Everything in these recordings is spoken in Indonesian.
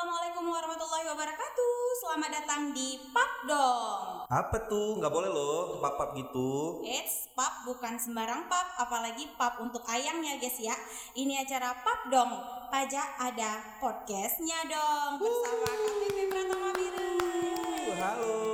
Assalamualaikum warahmatullahi wabarakatuh. Selamat datang di Pap Dong. Apa tuh? Nggak boleh loh pap-pap gitu. Eits, pap bukan sembarang pap, apalagi pap untuk ayam ya guys ya. Ini acara Pap Dong. Pajak ada podcastnya dong bersama KPP Pratama Biru. Halo.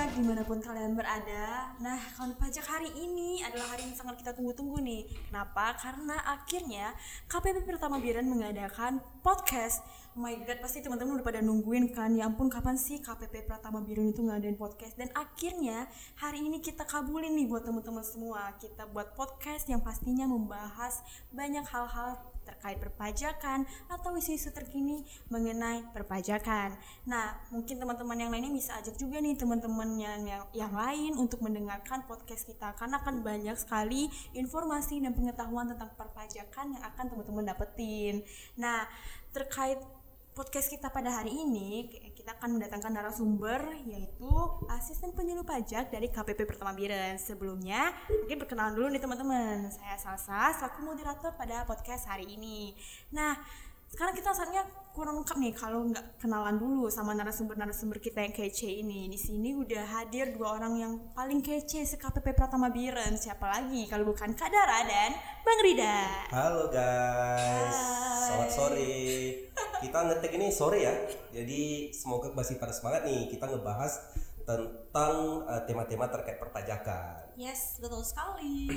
Pajak di mana pun kalian berada. Nah kawan pajak hari ini adalah hari yang sangat kita tunggu-tunggu nih. Kenapa? Karena akhirnya KPP Pertama Biren mengadakan podcast. Oh my god pasti teman-teman udah pada nungguin kan? Ya ampun kapan sih KPP Pratama Biren itu ngadain podcast? Dan akhirnya hari ini kita kabulin nih buat teman-teman semua. Kita buat podcast yang pastinya membahas banyak hal-hal terkait perpajakan atau isu-isu terkini mengenai perpajakan. Nah, mungkin teman-teman yang lainnya bisa ajak juga nih teman-teman yang, yang yang lain untuk mendengarkan podcast kita karena akan banyak sekali informasi dan pengetahuan tentang perpajakan yang akan teman-teman dapetin. Nah, terkait podcast kita pada hari ini kita akan mendatangkan narasumber yaitu asisten penyuluh pajak dari KPP Pertama Biren. Sebelumnya mungkin perkenalan dulu nih teman-teman. Saya Salsa selaku moderator pada podcast hari ini. Nah, sekarang kita saatnya kurang lengkap nih kalau nggak kenalan dulu sama narasumber-narasumber kita yang kece ini. Di sini udah hadir dua orang yang paling kece se KPP Pratama Biren. Siapa lagi kalau bukan Kak Dara dan Bang Rida. Halo guys. Selamat sore. Kita ngetek ini sore ya. Jadi semoga masih pada semangat nih. Kita ngebahas tentang eh, tema-tema terkait perpajakan. Yes, betul sekali.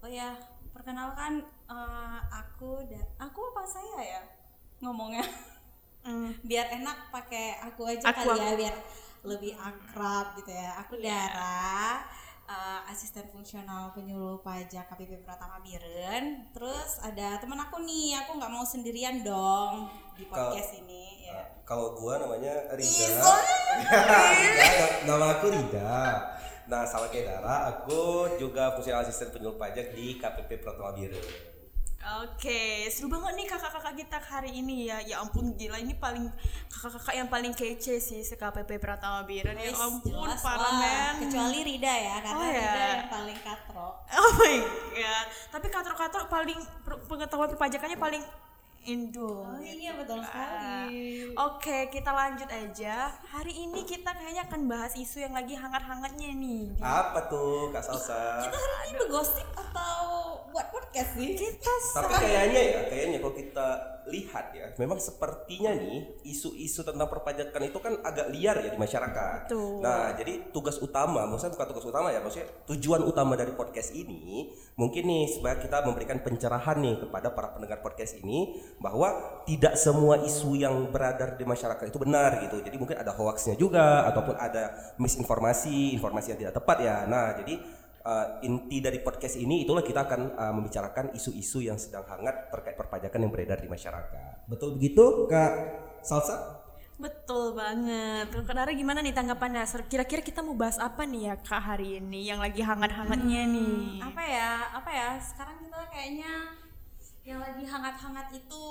Oh ya, perkenalkan eh, aku dan aku apa saya ya ngomongnya Hmm. biar enak pakai aku aja Aku, kali ya aku. biar lebih akrab gitu ya. Aku Dara, eh, asisten fungsional penyuluh pajak KPP Pratama Biren. Terus ada teman aku nih, aku nggak mau sendirian dong di podcast ini. Ya. Nah, kalau gua namanya Rida. Nggak, nama aku Rida. Nah, sama kayak Dara, aku juga fungsional asisten penyuluh pajak di KPP Pratama Biru. Oke, seru banget nih kakak-kakak kita hari ini ya. Ya ampun gila ini paling kakak-kakak yang paling kece sih se KPP Pratama Biren. Ya ampun jelas parah lah. men. Kecuali Rida ya, karena Oh, ya. Rida yang paling katro. Oh my god. Tapi katro-katro paling pengetahuan perpajakannya paling Indo. Oh iya betul sekali. Oke, kita lanjut aja. Hari ini kita kayaknya akan bahas isu yang lagi hangat-hangatnya nih. Apa tuh Kak Salsa? Kita hari ini bergosip atau podcast sih? Kita Tapi kayaknya ya, kayaknya kalau kita lihat ya, memang sepertinya nih isu-isu tentang perpajakan itu kan agak liar ya di masyarakat. Betul. Nah, jadi tugas utama, maksudnya bukan tugas utama ya, maksudnya tujuan utama dari podcast ini mungkin nih supaya kita memberikan pencerahan nih kepada para pendengar podcast ini bahwa tidak semua isu yang beredar di masyarakat itu benar gitu. Jadi mungkin ada hoaxnya juga ataupun ada misinformasi, informasi yang tidak tepat ya. Nah, jadi Uh, inti dari podcast ini itulah kita akan uh, membicarakan isu-isu yang sedang hangat terkait perpajakan yang beredar di masyarakat. Betul begitu, Kak Salsa? Betul banget. Kak Dara gimana nih tanggapannya? Ser- Kira-kira kita mau bahas apa nih ya Kak hari ini yang lagi hangat-hangatnya nih? Apa ya? Apa ya? Sekarang kita kayaknya yang lagi hangat-hangat itu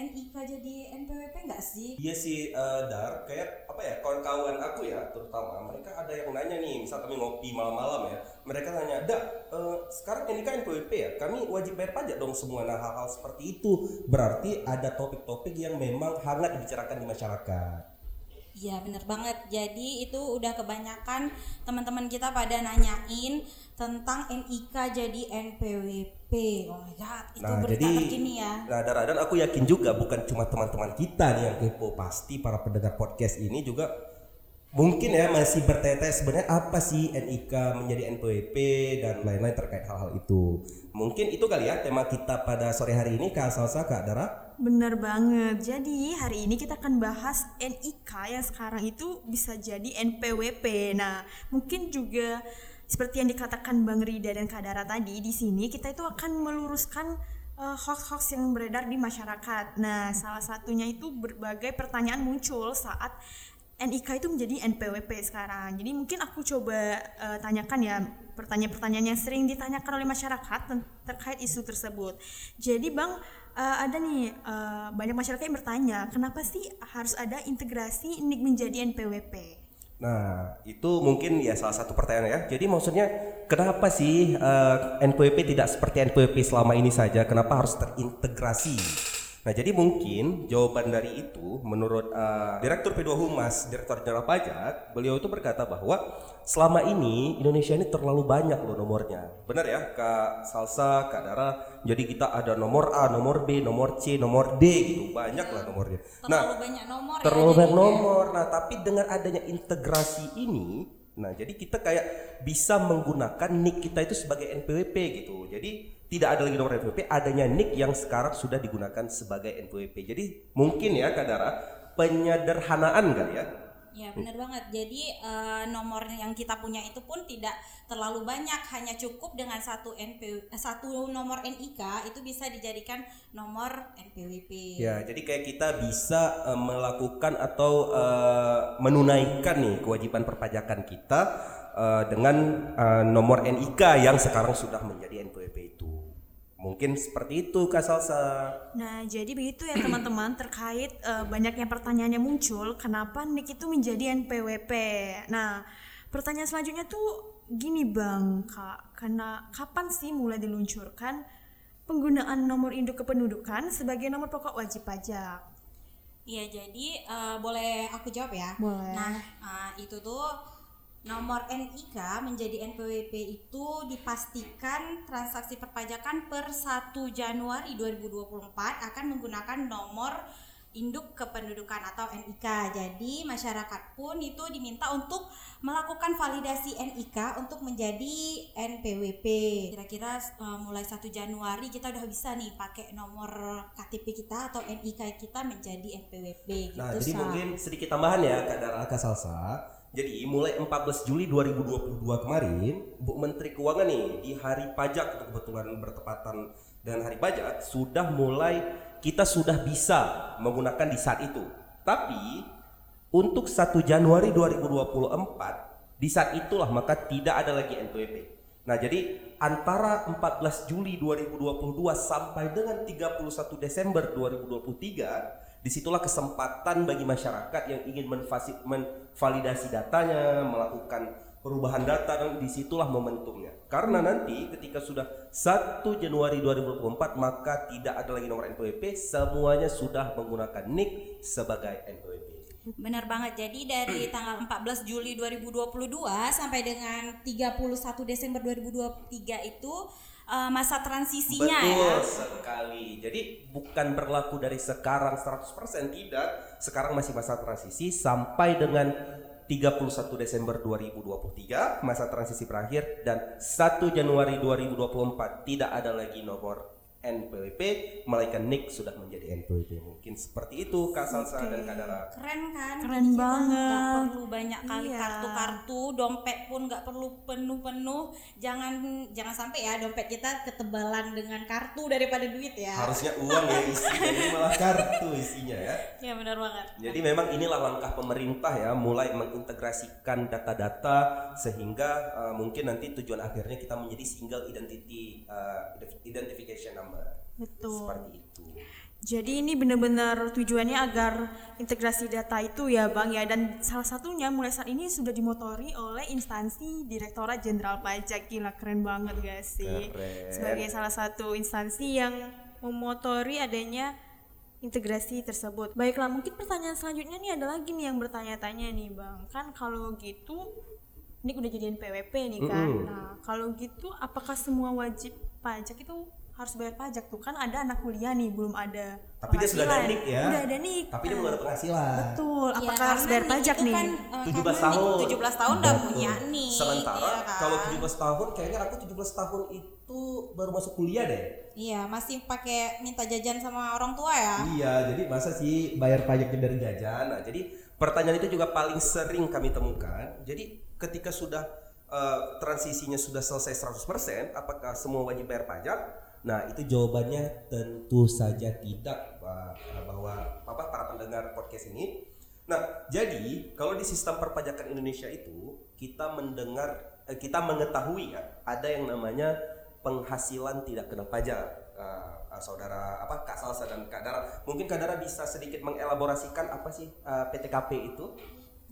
NIK jadi NPWP nggak sih? Iya sih, uh, Dar. Kayak apa ya, kawan-kawan aku ya, terutama mereka ada yang nanya nih, misal kami ngopi malam-malam ya, mereka nanya, Dak, uh, sekarang ini kan NPWP ya, kami wajib bayar pajak dong semua. Nah, hal-hal seperti itu berarti ada topik-topik yang memang hangat dibicarakan di masyarakat. Iya bener banget. Jadi itu udah kebanyakan teman-teman kita pada nanyain tentang NIK jadi NPWP. Oh my god, itu Nah, berita jadi terkini ya. Nah, dan, dan aku yakin juga bukan cuma teman-teman kita nih yang kepo, pasti para pendengar podcast ini juga mungkin ya masih bertanya sebenarnya apa sih NIK menjadi NPWP dan lain-lain terkait hal-hal itu. Mungkin itu kali ya tema kita pada sore hari ini Kak Salsa, Kak Dara. Bener banget. Jadi hari ini kita akan bahas NIK yang sekarang itu bisa jadi NPWP. Nah, mungkin juga seperti yang dikatakan Bang Rida dan Kak Dara tadi di sini kita itu akan meluruskan eh, hoax-hoax yang beredar di masyarakat. Nah, salah satunya itu berbagai pertanyaan muncul saat NIK itu menjadi NPWP sekarang. Jadi mungkin aku coba eh, tanyakan ya pertanyaan-pertanyaan yang sering ditanyakan oleh masyarakat terkait isu tersebut. Jadi Bang, eh, ada nih eh, banyak masyarakat yang bertanya, kenapa sih harus ada integrasi NIK menjadi NPWP? Nah, itu mungkin ya salah satu pertanyaan ya. Jadi maksudnya kenapa sih eh, NPWP tidak seperti NPWP selama ini saja? Kenapa harus terintegrasi? Nah, jadi mungkin jawaban dari itu menurut eh, Direktur P2 Humas, Direktur Jenderal Pajak, beliau itu berkata bahwa selama ini Indonesia ini terlalu banyak loh nomornya. Benar ya, Kak Salsa, Kak Dara. Jadi kita ada nomor A, nomor B, nomor C, nomor D gitu. Banyak lah nomornya. terlalu banyak nomor ya terlalu banyak jadinya. nomor. Nah, tapi dengan adanya integrasi ini, nah jadi kita kayak bisa menggunakan nick kita itu sebagai NPWP gitu. Jadi tidak ada lagi nomor NPWP, adanya nick yang sekarang sudah digunakan sebagai NPWP. Jadi mungkin ya Kak Dara, penyederhanaan kali ya. Ya benar banget. Jadi eh, nomor yang kita punya itu pun tidak terlalu banyak, hanya cukup dengan satu NP eh, satu nomor NIK itu bisa dijadikan nomor NPWP. Ya, jadi kayak kita bisa eh, melakukan atau eh, menunaikan nih kewajiban perpajakan kita eh, dengan eh, nomor NIK yang sekarang sudah menjadi NPWP itu. Mungkin seperti itu Kak Salsa. Nah, jadi begitu ya teman-teman terkait eh, banyaknya pertanyaan yang muncul, kenapa NIK itu menjadi NPWP? Nah, pertanyaan selanjutnya tuh gini Bang, Kak, karena kapan sih mulai diluncurkan penggunaan nomor induk kependudukan sebagai nomor pokok wajib pajak? Iya, jadi eh, boleh aku jawab ya? Boleh. Nah, eh, itu tuh nomor NIK menjadi NPWP itu dipastikan transaksi perpajakan per 1 Januari 2024 akan menggunakan nomor induk kependudukan atau NIK. Jadi masyarakat pun itu diminta untuk melakukan validasi NIK untuk menjadi NPWP. Kira-kira eh, mulai 1 Januari kita udah bisa nih pakai nomor KTP kita atau NIK kita menjadi NPWP gitu. Nah, jadi Sa. mungkin sedikit tambahan ya Kak Dara Kak Salsa. Jadi mulai 14 Juli 2022 kemarin, Bu Menteri Keuangan nih di hari pajak itu kebetulan bertepatan dengan hari pajak sudah mulai kita sudah bisa menggunakan di saat itu. Tapi untuk 1 Januari 2024 di saat itulah maka tidak ada lagi NPWP. Nah, jadi antara 14 Juli 2022 sampai dengan 31 Desember 2023 di situlah kesempatan bagi masyarakat yang ingin menvalidasi datanya, melakukan perubahan data dan di situlah momentumnya. Karena nanti ketika sudah 1 Januari 2024 maka tidak ada lagi nomor NPWP, semuanya sudah menggunakan NIK sebagai NPWP. Benar banget. Jadi dari tanggal 14 Juli 2022 sampai dengan 31 Desember 2023 itu eh, masa transisinya Betul ya. sekali. Jadi bukan berlaku dari sekarang 100% tidak. Sekarang masih masa transisi sampai dengan 31 Desember 2023 masa transisi berakhir dan 1 Januari 2024 tidak ada lagi nomor NPWP melainkan NIK sudah menjadi NPWP. Mungkin seperti itu Kak Salsa dan Kak Dara. Keren kan? Keren kita banget. nggak perlu banyak kali Iya. kartu-kartu, dompet pun nggak perlu penuh-penuh. Jangan jangan sampai ya dompet kita ketebalan dengan kartu daripada duit ya. Harusnya uang ya isinya ini malah kartu isinya ya. Ya benar banget. Jadi memang inilah langkah pemerintah ya mulai mengintegrasikan data-data sehingga uh, mungkin nanti tujuan akhirnya kita menjadi single identity uh, identification number. Betul. Seperti itu. Jadi ini benar-benar tujuannya agar integrasi data itu ya Bang ya dan salah satunya mulai saat ini sudah dimotori oleh instansi Direktorat Jenderal Pajak gila keren banget gak sih Keren. sebagai salah satu instansi yang memotori adanya integrasi tersebut. Baiklah mungkin pertanyaan selanjutnya nih ada lagi nih yang bertanya-tanya nih Bang kan kalau gitu ini udah jadian PWP nih kan. Mm-mm. Nah kalau gitu apakah semua wajib pajak itu harus bayar pajak tuh kan ada anak kuliah nih belum ada Tapi dia sudah ada. NIK ya. udah ada nik Tapi dia belum ada penghasilan. betul Ya, apakah harus bayar pajak nih Kan, eh, 17 karena tahun. nik 17 tahun udah punya nih. Sementara iya kan? kalau 17 tahun kayaknya aku 17 tahun itu baru masuk kuliah deh. Iya, masih pakai minta jajan sama orang tua ya. Iya, jadi masa sih bayar pajaknya dari jajan? Nah, jadi pertanyaan itu juga paling sering kami temukan. Jadi ketika sudah eh, transisinya sudah selesai 100%, apakah semua wajib bayar pajak? Nah, itu jawabannya tentu saja tidak bahwa apa para pendengar podcast ini. Nah, jadi kalau di sistem perpajakan Indonesia itu kita mendengar eh, kita mengetahui ya ada yang namanya penghasilan tidak kena pajak. Uh, saudara apa Kak Salsa dan Kak Dara. Mungkin Kak Dara bisa sedikit mengelaborasikan apa sih uh, PTKP itu?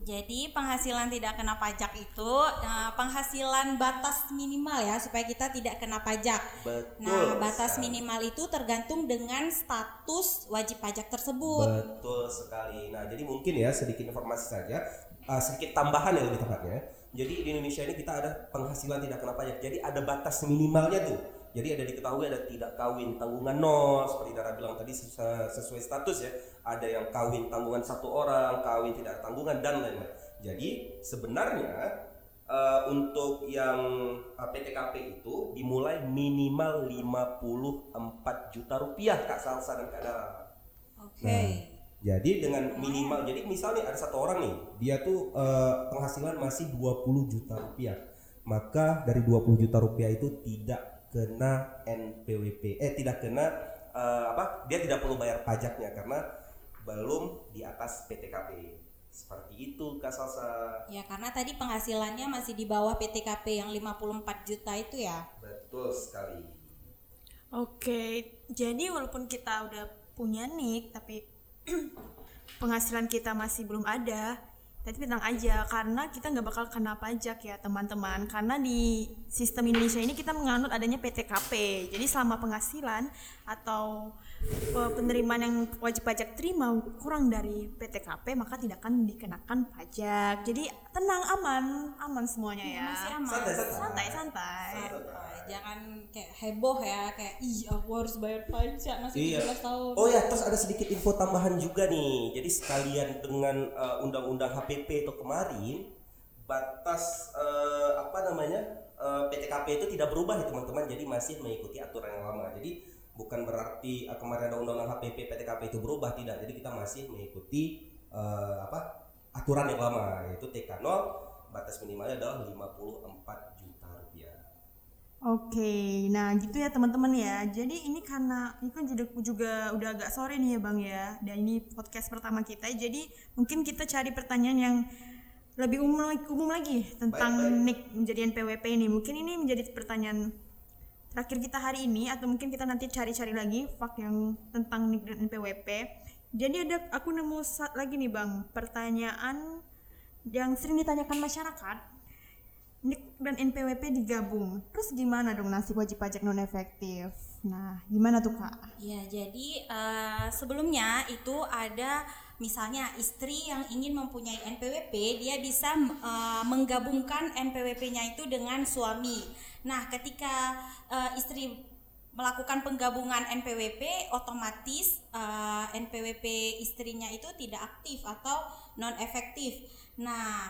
Jadi penghasilan tidak kena pajak itu eh, penghasilan batas minimal ya supaya kita tidak kena pajak. Betul Nah, batas sekali. minimal itu tergantung dengan status wajib pajak tersebut. Betul sekali. Nah, jadi mungkin ya sedikit informasi saja, uh, sedikit tambahan ya lebih tepatnya. Jadi di Indonesia ini kita ada penghasilan tidak kena pajak. Jadi ada batas minimalnya tuh. Jadi ada diketahui ada tidak kawin tanggungan nol seperti Dara bilang tadi ses- sesuai status ya. Ada yang kawin tanggungan satu orang, kawin tidak ada tanggungan dan lain-lain. Jadi sebenarnya eh, untuk yang eh, PTKP itu dimulai minimal 54 juta rupiah Kak Salsa dan Kak Dara. Oke. Nah, jadi dengan minimal, jadi misalnya ada satu orang nih, dia tuh eh, penghasilan masih 20 juta rupiah, maka dari 20 juta rupiah itu tidak kena NPWP, eh tidak kena eh, apa? Dia tidak perlu bayar pajaknya karena belum di atas PTKP. Seperti itu Kak Salsa. Ya karena tadi penghasilannya masih di bawah PTKP yang 54 juta itu ya. Betul sekali. Oke, jadi walaupun kita udah punya nik, tapi penghasilan kita masih belum ada, tapi tenang aja karena kita nggak bakal kena pajak ya teman-teman. Karena di sistem Indonesia ini kita menganut adanya PTKP. Jadi selama penghasilan atau penerimaan yang wajib pajak terima kurang dari PTKP maka tidak akan dikenakan pajak. Jadi tenang, aman, aman semuanya ya. Masih aman. Santai, santai. Santai, santai. Santai. Jangan kayak heboh ya, kayak ih aku harus bayar pajak masih Iya. 17 tahun. Oh ya, terus ada sedikit info tambahan juga nih. Jadi sekalian dengan uh, undang-undang HPP itu kemarin, batas uh, apa namanya uh, PTKP itu tidak berubah ya teman-teman. Jadi masih mengikuti aturan yang lama. Jadi bukan berarti uh, kemarin ada undang-undang HPP PTKP itu berubah tidak. Jadi kita masih mengikuti uh, apa aturan yang lama yaitu TK 0 batas minimalnya adalah 54 juta rupiah. Oke, nah gitu ya teman-teman ya. Jadi ini karena ini kan juga, juga udah agak sore nih ya bang ya. Dan ini podcast pertama kita. Jadi mungkin kita cari pertanyaan yang lebih umum lagi, umum lagi tentang Baik, baik. NIK menjadi NPWP ini. Mungkin ini menjadi pertanyaan terakhir kita hari ini atau mungkin kita nanti cari-cari lagi fak yang tentang NIK NPWP. Jadi ada aku nemu sa- lagi nih bang pertanyaan yang sering ditanyakan masyarakat NIK dan NPWP digabung. Terus gimana dong nasib wajib pajak non efektif? Nah, gimana tuh kak? Ya, jadi eh, sebelumnya itu ada misalnya istri yang ingin mempunyai NPWP, dia bisa eh, menggabungkan NPWP-nya itu dengan suami. Nah, ketika eh, istri melakukan penggabungan NPWP, otomatis eh, NPWP istrinya itu tidak aktif atau non efektif. Nah,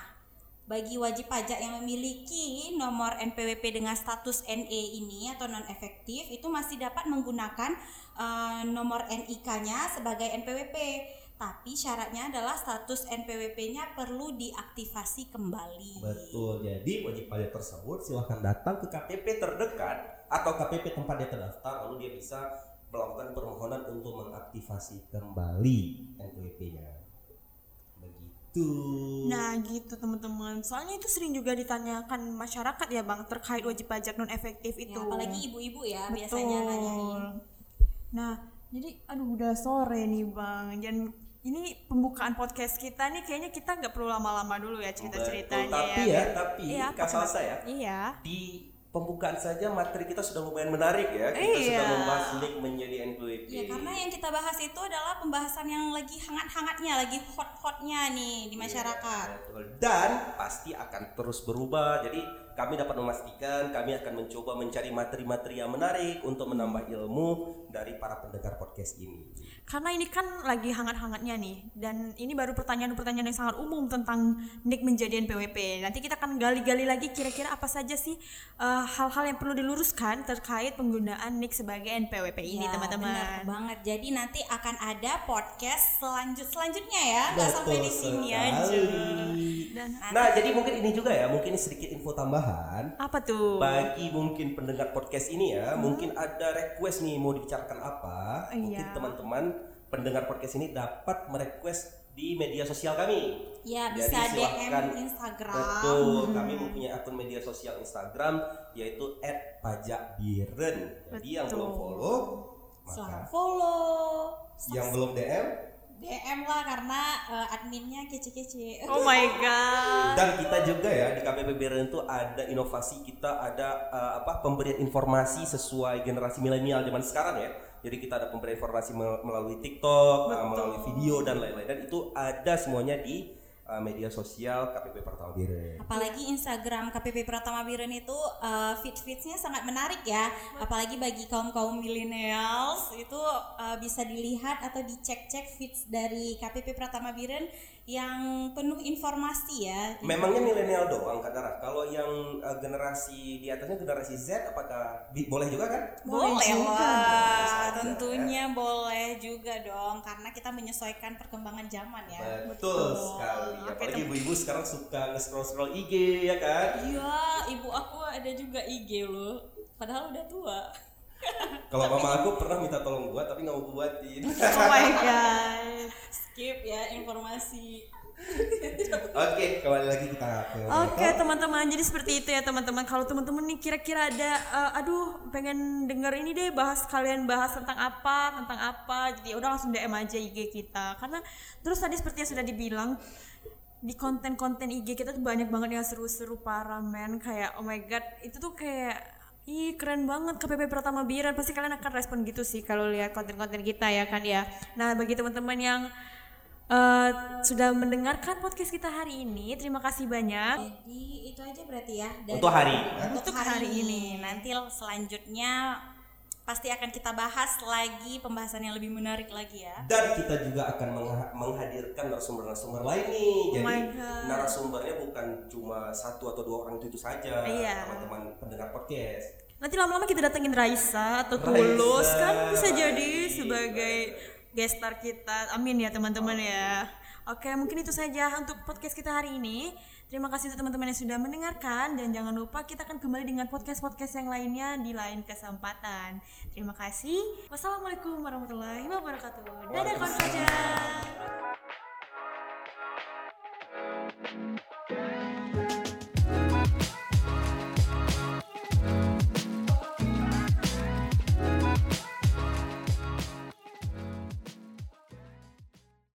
bagi wajib pajak yang memiliki nomor NPWP dengan status NE ini atau non efektif itu masih dapat menggunakan eh, nomor NIK-nya sebagai NPWP. Tapi syaratnya adalah status NPWP-nya perlu diaktifasi kembali. Betul. Jadi wajib pajak tersebut silahkan datang ke KPP terdekat atau KPP tempat dia terdaftar lalu dia bisa melakukan permohonan untuk mengaktifasi kembali NPWP-nya. Begitu. Nah gitu teman-teman. Soalnya itu sering juga ditanyakan masyarakat ya bang terkait wajib pajak non efektif itu. Ya, apalagi ibu-ibu ya Betul. biasanya nanyain. Nah jadi aduh udah sore nih bang. Dan ini pembukaan podcast kita nih kayaknya kita nggak perlu lama-lama dulu ya cerita-ceritanya Betul. Tapi ya. ya, tapi Iya, Kak apa- Salsa ya, Iya. di pembukaan saja materi kita sudah lumayan menarik ya. Kita Iya. sudah membahas link menjadi NPWP. Ya karena yang kita bahas itu adalah pembahasan yang lagi hangat-hangatnya, lagi hot-hotnya nih di masyarakat. Betul. Dan pasti akan terus berubah. Jadi kami dapat memastikan kami akan mencoba mencari materi-materi yang menarik untuk menambah ilmu dari para pendengar podcast ini. Karena ini kan lagi hangat-hangatnya nih dan ini baru pertanyaan-pertanyaan yang sangat umum tentang NIK menjadi NPWP. Nanti kita akan gali-gali lagi kira-kira apa saja sih eh, hal-hal yang perlu diluruskan terkait penggunaan NIK sebagai NPWP ini Ya, benar teman-teman. banget. Jadi nanti akan ada podcast selanjut selanjutnya ya, nggak Betul sampai di sini sekali. aja. Dan Nah, jadi mungkin ini juga ya, mungkin ini sedikit info tambahan. Apa tuh? Bagi mungkin pendengar podcast ini ya, mungkin ada request nih mau dibicarakan apa. Mungkin Iya. teman-teman pendengar podcast ini dapat merequest di media sosial kami. Ya Jadi bisa. DM Instagram. Betul, kami mempunyai akun media sosial Instagram yaitu @pajakbiren. Jadi yang belum Betul. follow silahkan follow Yang belum DM DM lah karena eh, adminnya kece-kece Oh my god. dan kita juga ya di KPP BRN itu ada inovasi kita ada eh, apa pemberian informasi sesuai generasi milenial zaman sekarang ya. Jadi kita ada pemberian informasi me- melalui TikTok, eh, melalui video dan lain-lain dan itu ada semuanya di eh, media sosial KPP Pertama BRN. apalagi Instagram KPP Pratama Biren itu uh, feed-feedsnya sangat menarik ya apalagi bagi kaum kaum millennials itu uh, bisa dilihat atau dicek-cek feeds dari KPP Pratama Biren yang penuh informasi ya Memangnya milenial doang Kak Dara? Kalau yang eh, generasi di atasnya generasi Z apakah bi- boleh juga kan? boleh juga lah saja, tentunya boleh juga dong karena kita menyesuaikan perkembangan zaman ya Betul sekali. Apalagi ibu-ibu sekarang suka nge-scroll-scroll IG ya kan? iya ibu aku ada juga IG loh padahal udah tua Kalau mama aku pernah minta tolong buat tapi nggak mau buatin. Oh my god. skip ya informasi Oke, kembali lagi kita ke Oke teman-teman, jadi seperti itu ya teman-teman. Kalau teman-teman nih kira-kira ada, eh, aduh pengen denger ini deh bahas kalian bahas tentang apa, tentang apa. Jadi udah langsung DM aja IG kita. Karena terus tadi seperti yang sudah dibilang di konten-konten IG kita tuh banyak banget yang seru-seru parah men. Kayak oh my god, itu tuh kayak Ih keren banget KPP Pratama Biran pasti kalian akan respon gitu sih kalau lihat konten-konten kita ya kan ya. Nah bagi teman-teman yang eh, sudah mendengarkan podcast kita hari ini, terima kasih banyak. Jadi itu aja berarti ya dari- Untuk hari. untuk hari ini. Nanti selanjutnya pasti akan kita bahas lagi pembahasan yang lebih menarik lagi ya. Dan kita juga akan mengha- menghadirkan narasumber-narasumber lain nih. Jadi Oh God. narasumbernya bukan cuma satu atau dua orang itu itu saja. Iya. Teman-teman pendengar podcast. Nanti lama-lama kita datengin Raisa atau Raisa. Tulus kan bisa jadi sebagai guest star kita. Amin ya teman-teman ya. Oke, mungkin itu saja untuk podcast kita hari ini. Terima kasih untuk teman-teman yang sudah mendengarkan dan jangan lupa kita akan kembali dengan podcast-podcast yang lainnya di lain kesempatan. Terima kasih. Wassalamualaikum warahmatullahi wabarakatuh. Dadah konfajar.